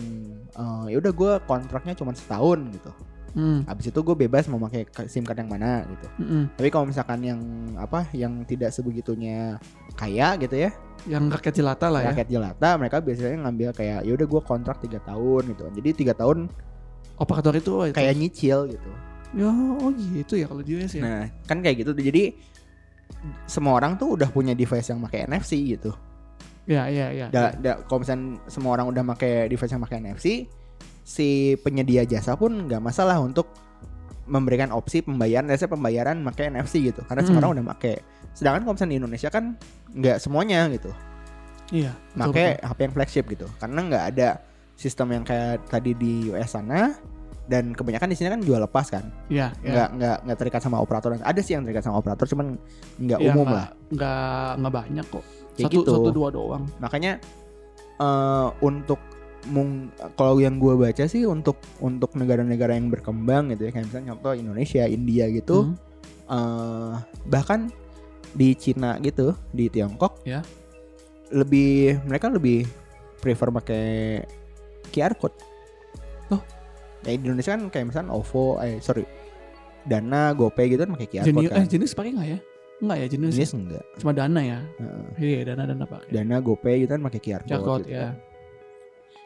eh, ya udah gue kontraknya cuma setahun gitu. Hmm, Habis itu gue bebas mau pakai SIM card yang mana gitu. mm-mm. Tapi kalau misalkan yang apa yang tidak sebegitunya kaya gitu ya, yang rakyat jelata lah ya. rakyat jelata mereka biasanya ngambil kayak ya udah gue kontrak tiga tahun gitu jadi tiga tahun Operator itu, oh, itu. kayak nyicil gitu ya oh gitu ya kalau di US ya. nah kan kayak gitu jadi semua orang tuh udah punya device yang pakai NFC gitu Ya iya iya. da, da- kalau misalnya semua orang udah pakai device yang pakai NFC si penyedia jasa pun nggak masalah untuk memberikan opsi pembayaran biasanya pembayaran pakai NFC gitu karena Hmm. orang udah pakai sedangkan kalau misalnya di Indonesia kan nggak semuanya gitu Iya. pakai. HP yang flagship gitu karena nggak ada sistem yang kayak tadi di US sana dan kebanyakan di sini kan jual lepas kan Iya. iya. nggak nggak nggak terikat sama operator ada sih yang terikat sama operator cuman nggak Iya, umum nggak- lah Nggak nggak banyak kok. kayak satu gitu satu dua doang. makanya eh untuk mung kalau yang gue baca sih untuk untuk negara-negara yang berkembang gitu ya kayak misalnya contoh Indonesia India gitu Hmm. eh bahkan di Cina gitu di Tiongkok Ya. lebih mereka lebih prefer pakai QR code Oh. ya di Indonesia kan kayak misalnya OVO eh sorry Dana GoPay gitu kan pakai QR Jenis code kan eh jenis pakai nggak ya? Enggak ya jenis. jenis enggak Cuma dana ya. Heeh. Iya dana dana pakai. Dana GoPay gitu kan pakai QR code, QR code gitu ya. kan.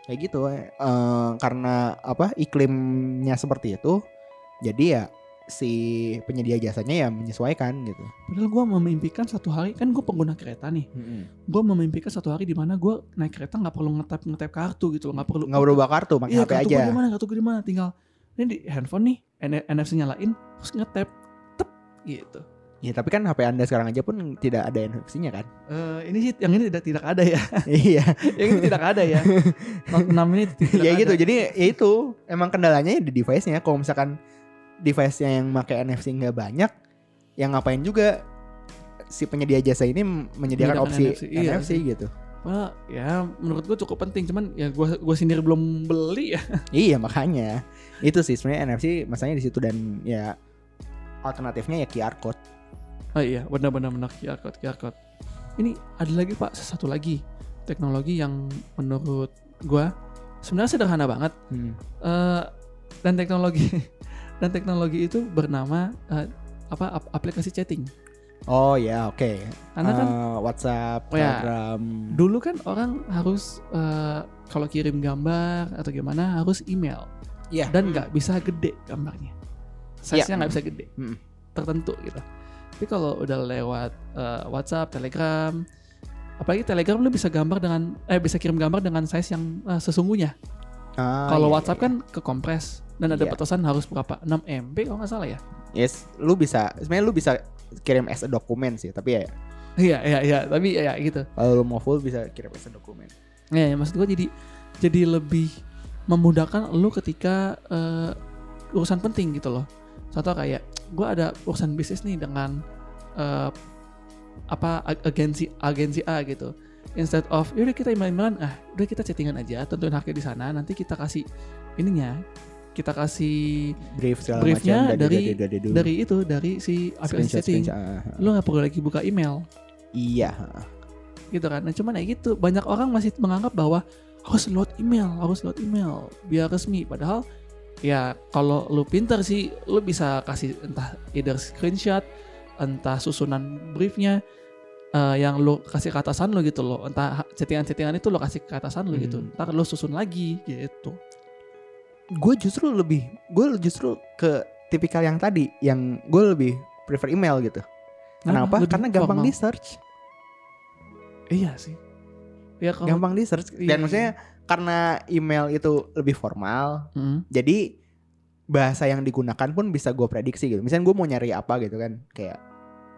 Kayak gitu eh, karena apa iklimnya seperti itu jadi ya si penyedia jasanya ya menyesuaikan gitu Padahal gue memimpikan satu hari kan gue pengguna kereta nih. Gue memimpikan satu hari di mana gue naik kereta nggak perlu ngetap ngetap kartu gitu, nggak perlu. nggak berubah kartu pakai Iya HP kartu aja gue di mana, kartu gue di mana, tinggal ini di handphone nih, NFC nyalain, terus ngetap, tep gitu. Ya tapi kan HP anda sekarang aja pun tidak ada NFC-nya kan? Eh, ini sih yang ini tidak tidak ada ya, iya. Yang ini tidak ada ya. Note 6 ini tidak ya ada. gitu. Jadi ya itu. Emang kendalanya di device-nya. Kalau misalkan device-nya yang pakai NFC nggak banyak yang ngapain juga si penyedia jasa ini menyediakan Menyediakan opsi NFC, iya NFC sih. gitu. Wah, ya menurut gue cukup penting, cuman ya gue gue sendiri belum beli ya. iya makanya. Itu sih sebenarnya NFC masanya di situ. Dan ya alternatifnya ya QR code Oh iya, benar-benar benar QR code, QR code. Ini ada lagi Pak, satu lagi teknologi yang menurut gua sebenarnya sederhana banget. Hmm. Eh, dan teknologi dan teknologi itu bernama eh, apa ap- aplikasi chatting. oh ya oke Karena kan Eh, WhatsApp Oh, ya. Telegram dulu kan orang harus eh, kalau kirim gambar atau gimana harus email Iya. dan nggak bisa gede gambarnya. Size-nya Iya. nggak bisa gede. Hmm. Tertentu gitu. Tapi kalau udah lewat eh, WhatsApp, Telegram, apalagi Telegram lu bisa gambar dengan eh bisa kirim gambar dengan size yang eh, sesungguhnya. Ah, kalau iya, WhatsApp iya. kan ke kompres dan ada Iya. batasan harus berapa? 6 MB kalau nggak salah ya. yes lu bisa sebenarnya lu bisa kirim as a dokumen sih tapi ya Iya iya iya, tapi ya, ya gitu. kalau lu mau full bisa kirim as a dokumen Ya, ya, maksud gue jadi jadi lebih memudahkan lu ketika eh, urusan penting gitu loh. Contoh kayak gue ada urusan bisnis nih dengan eh, apa ag- agensi agensi A gitu. Instead of yaudah kita email-emailan, ah udah kita chattingan aja, tentuin haknya di sana, nanti kita kasih ininya, kita kasih brief segala Briefnya macam dari- dari dulu. dari itu dari si aplikasi chatting. screenshot, ah, ah. Lu nggak perlu lagi buka email iya gitu kan. Nah cuman ya gitu, banyak orang masih menganggap bahwa harus load email, harus load email biar resmi. Padahal ya kalau lu pinter sih, lu bisa kasih entah either screenshot, entah susunan briefnya eh, yang lu kasih ke atasan lu gitu loh. Entah chattingan-chattingan itu lu kasih ke atasan lu gitu. Hmm. Ntar lu susun lagi gitu. gue justru lebih gue justru ke tipikal yang tadi yang gue lebih prefer email gitu kenapa Lebih karena gampang formal. di search Iya sih. Ya kalau gampang di search Iya, dan maksudnya karena email itu lebih formal Mm. jadi bahasa yang digunakan pun bisa gue prediksi gitu misalnya gue mau nyari apa gitu kan kayak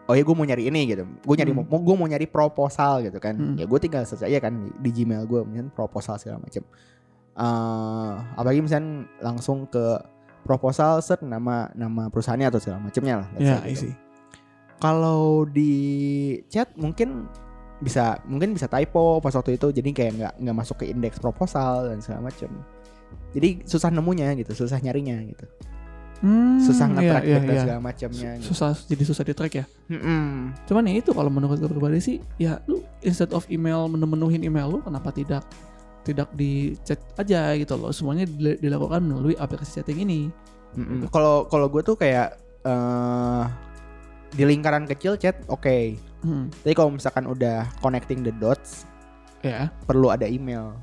oh ya gue mau nyari ini gitu gue nyari Hmm. mau gue mau nyari proposal gitu kan Hmm. ya gue tinggal search aja kan di, di Gmail gue misalnya proposal segala macam Eh apalagi misalnya langsung ke proposal search nama nama perusahaannya atau segala macamnya lah let's Ya, say gitu. kalau di chat mungkin bisa mungkin bisa typo pas waktu itu jadi kayak nggak nggak masuk ke indeks proposal dan segala macam jadi susah nemunya gitu susah nyarinya gitu Hmm, susah iya, nge-track iya, back dan iya. segala macamnya gitu. Susah jadi susah di track ya. Mm-mm. Cuman ya itu kalau menurut gue pribadi sih ya lu instead of email menu-menuhin email lu kenapa tidak tidak di chat aja gitu loh. Semuanya dil- dilakukan melalui aplikasi chatting ini. Mm-mm. Kalau kalau gue tuh kayak eh di lingkaran kecil chat oke. Hmm. Tapi kalau misalkan udah connecting the dots Ya. perlu ada email.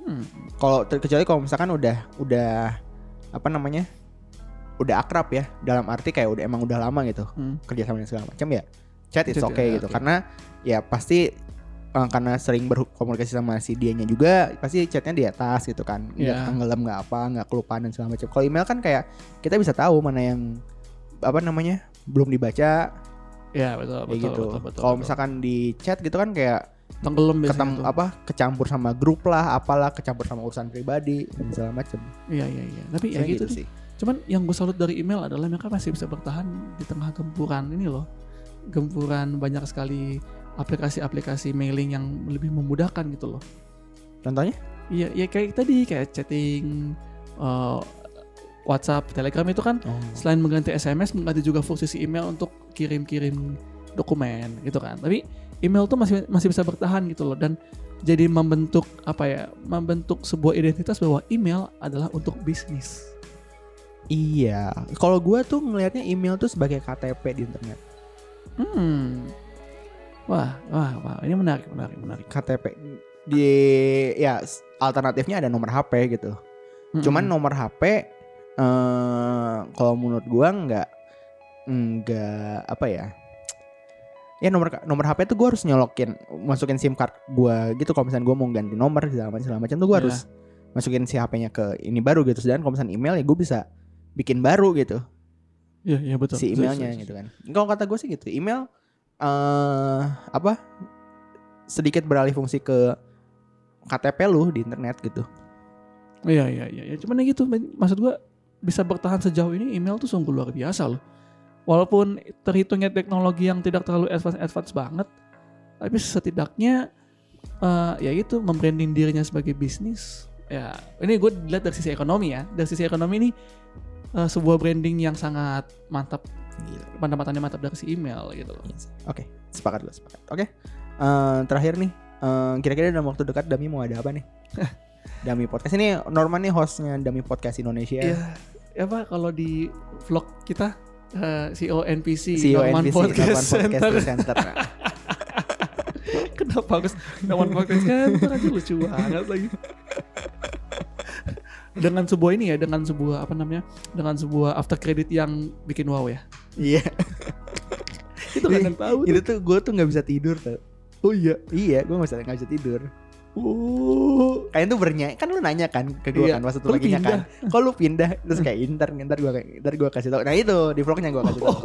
Hmm. Kalau ter- kecuali kalau misalkan udah udah apa namanya? udah akrab ya dalam arti kayak udah emang udah lama gitu Hmm. kerja sama dan segala macam ya chat it's Chat, okay ya, gitu oke. karena ya pasti eh, karena sering berkomunikasi sama si dianya juga pasti chatnya di atas gitu kan nggak Iya. tenggelam nggak apa nggak kelupaan dan segala macam kalau email kan kayak kita bisa tahu mana yang apa namanya belum dibaca Ya betul betul gitu betul, betul, kalau betul. misalkan di chat gitu kan kayak tenggelam ketemu tuh. apa kecampur sama grup lah apalah kecampur sama urusan pribadi dan segala macam Iya iya iya. Tapi ya Kayak gitu, sih. Cuman yang gue salut dari email adalah mereka masih bisa bertahan di tengah gempuran ini loh. Gempuran banyak sekali aplikasi-aplikasi mailing yang lebih memudahkan gitu loh. contohnya Iya, ya kayak tadi kayak chatting eh, WhatsApp, Telegram itu kan oh. selain mengganti SMS mengganti juga fungsi si email untuk kirim-kirim dokumen gitu kan. Tapi email tuh masih masih bisa bertahan gitu loh dan jadi membentuk apa ya? Membentuk sebuah identitas bahwa email adalah untuk bisnis. iya kalau gua tuh ngelihatnya email tuh sebagai KTP di internet Hmm. Wah, wah, wah, ini menarik, menarik, menarik. KTP di ya alternatifnya ada nomor HP gitu. Mm-mm. Cuman nomor HP eh kalau menurut gua nggak nggak apa ya? Ya nomor nomor HP tuh gua harus nyolokin masukin SIM card gua gitu kalau misalnya gua mau ganti nomor segala macam segala macam tuh gua Iya. harus masukin si HP-nya ke ini baru gitu. Sedangkan kalau misalnya email ya gua bisa bikin baru gitu Iya, iya betul. si emailnya setuju, gitu kan. Kalau kata gue sih gitu, email eh apa sedikit beralih fungsi ke KTP lu di internet gitu. Iya, iya, iya. Ya, cuman ya gitu, maksud gua bisa bertahan sejauh ini email tuh sungguh luar biasa loh. Walaupun terhitungnya teknologi yang tidak terlalu advance-advance banget, tapi setidaknya eh, ya itu membranding dirinya sebagai bisnis. Ya, ini gue lihat dari sisi ekonomi ya. Dari sisi ekonomi ini eh, sebuah branding yang sangat mantap, Gila. pendapatannya mantap dari si email gitu loh. Yes. Oke, sepakat gue sepakat. Oke, eh, terakhir nih, eh, kira-kira dalam waktu dekat Dami mau ada apa nih? Dami podcast ini Norman nih hostnya Dami podcast Indonesia. Ya apa kalau di vlog kita eh, CEO NPC, CEO Norman NPC Podcast Norman Podcast Center. Center. Kenapa harus Norman Podcast Center aja lucu banget lagi. dengan sebuah ini ya, dengan sebuah apa namanya, dengan sebuah after credit yang bikin wow ya. Iya, Itu kan tahu. itu tuh gue tuh nggak bisa tidur tuh. Oh iya. Iya, gue nggak bisa nggak bisa tidur. Oh. Kalian tuh bernyanyi kan lu nanya kan ke gue Iya, kan waktu itu lagi kan. Kok lu pindah terus kayak ntar ntar gue ntar gue kasih tau. Nah itu di vlognya gue kasih tau.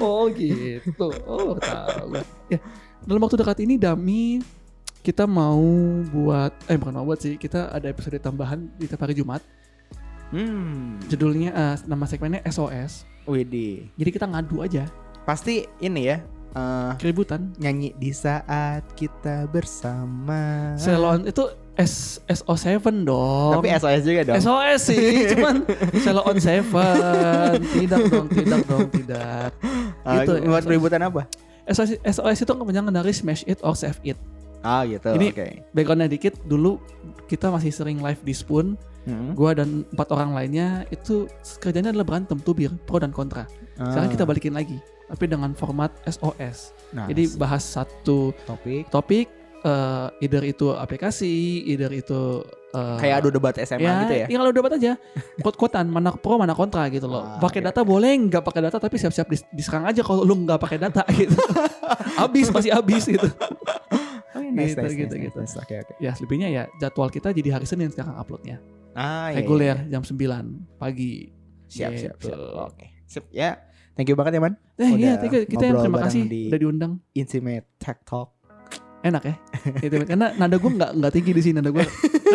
oh gitu. Oh tahu. Ya dalam waktu dekat ini Dami kita mau buat eh bukan mau buat sih kita ada episode tambahan di tiap hari Jumat Hmm. judulnya eh, nama segmennya SOS Widih. jadi kita ngadu aja Pasti ini ya. Eh, keributan nyanyi di saat kita bersama. Selon itu S SO7 dong Tapi SOS juga dong. SOS sih cuman Selon Seven tidak dong tidak dong tidak Ah, gitu, buat SOS. keributan apa? SOS, SOS itu kepanjangan dari Smash It or Save It Ah gitu. Ini- Oke. backgroundnya dikit dulu kita masih sering live di Spoon Hmm. gua dan empat orang lainnya itu kerjanya adalah berantem tubir pro dan kontra sekarang Ah. kita balikin lagi tapi dengan format SOS Nah, jadi bahas satu topik topik eh either itu aplikasi either itu eh, kayak adu debat SMA ya, gitu ya. Iya kalau debat aja. Quote-quotean mana pro mana kontra gitu loh. Ah, pakai oke. data boleh nggak pakai data tapi siap-siap dis- diserang aja kalau lu nggak pakai data gitu. abis pasti abis gitu. Oh, nice, Gitu, nice, gitu, nice, gitu. nice. Oke, oke. Ya selebihnya ya jadwal kita jadi hari Senin sekarang uploadnya. Ah, iya, Reguler iya. jam 9 pagi. Siap, siap, Gitu. siap. Oke. Sip, ya. Thank you banget ya, Man. Eh iya, Udah kita, kita yang terima kasih di- udah diundang. Intimate Tech Talk. Enak ya. Gitu, karena nada gue nggak nggak tinggi di sini nada gue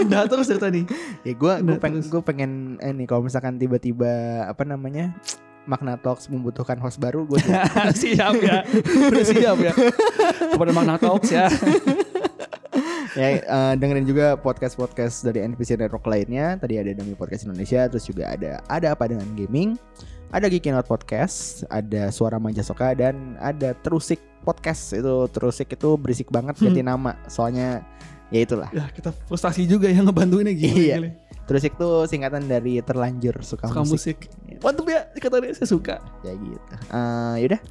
rendah terus dari tadi. Ya gue gue pengen gue pengen eh, nih kalau misalkan tiba-tiba apa namanya Magna Talks membutuhkan host baru gue siap ya. Udah siap ya. Kepada Magna Talks ya. ya eh, dengerin juga podcast podcast dari NPC Network lainnya tadi ada demi podcast Indonesia terus juga ada ada apa dengan gaming ada Geekin Out Podcast ada Suara Manja Soka dan ada Terusik Podcast itu Terusik itu berisik banget ganti nama soalnya ya itulah Ya kita frustasi juga yang ngebantuinnya gila. Iya. gila. Terusik tuh singkatan dari terlanjur suka, Suka musik. musik. Mantap ya katanya saya suka. ya gitu. Eh yaudah.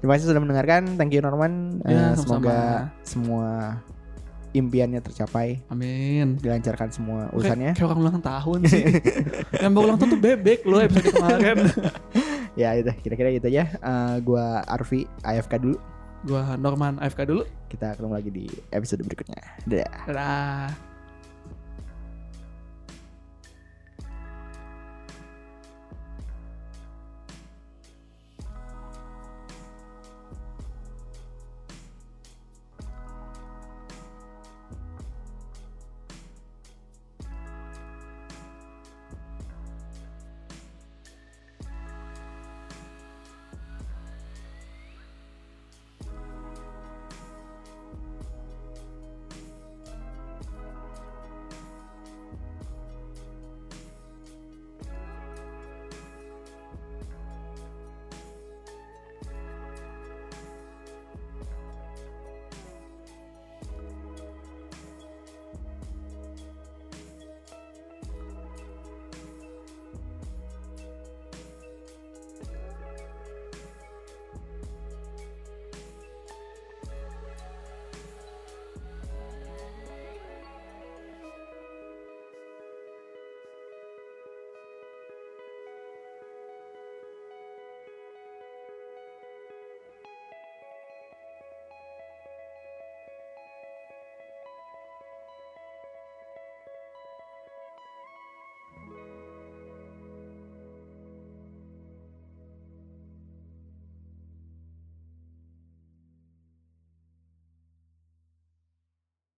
Terima kasih sudah mendengarkan. Thank you Norman. Eh, Ya, semoga semua impiannya tercapai, Amin. dilancarkan semua Kayak, urusannya. kayak orang ulang tahun sih. yang baru ulang tahun tuh bebek loh episode kemarin. ya itu kira-kira gitu aja. Eh gua Arfi AFK dulu. Gua Norman AFK dulu. Kita ketemu lagi di episode berikutnya. Dadah. Dadah.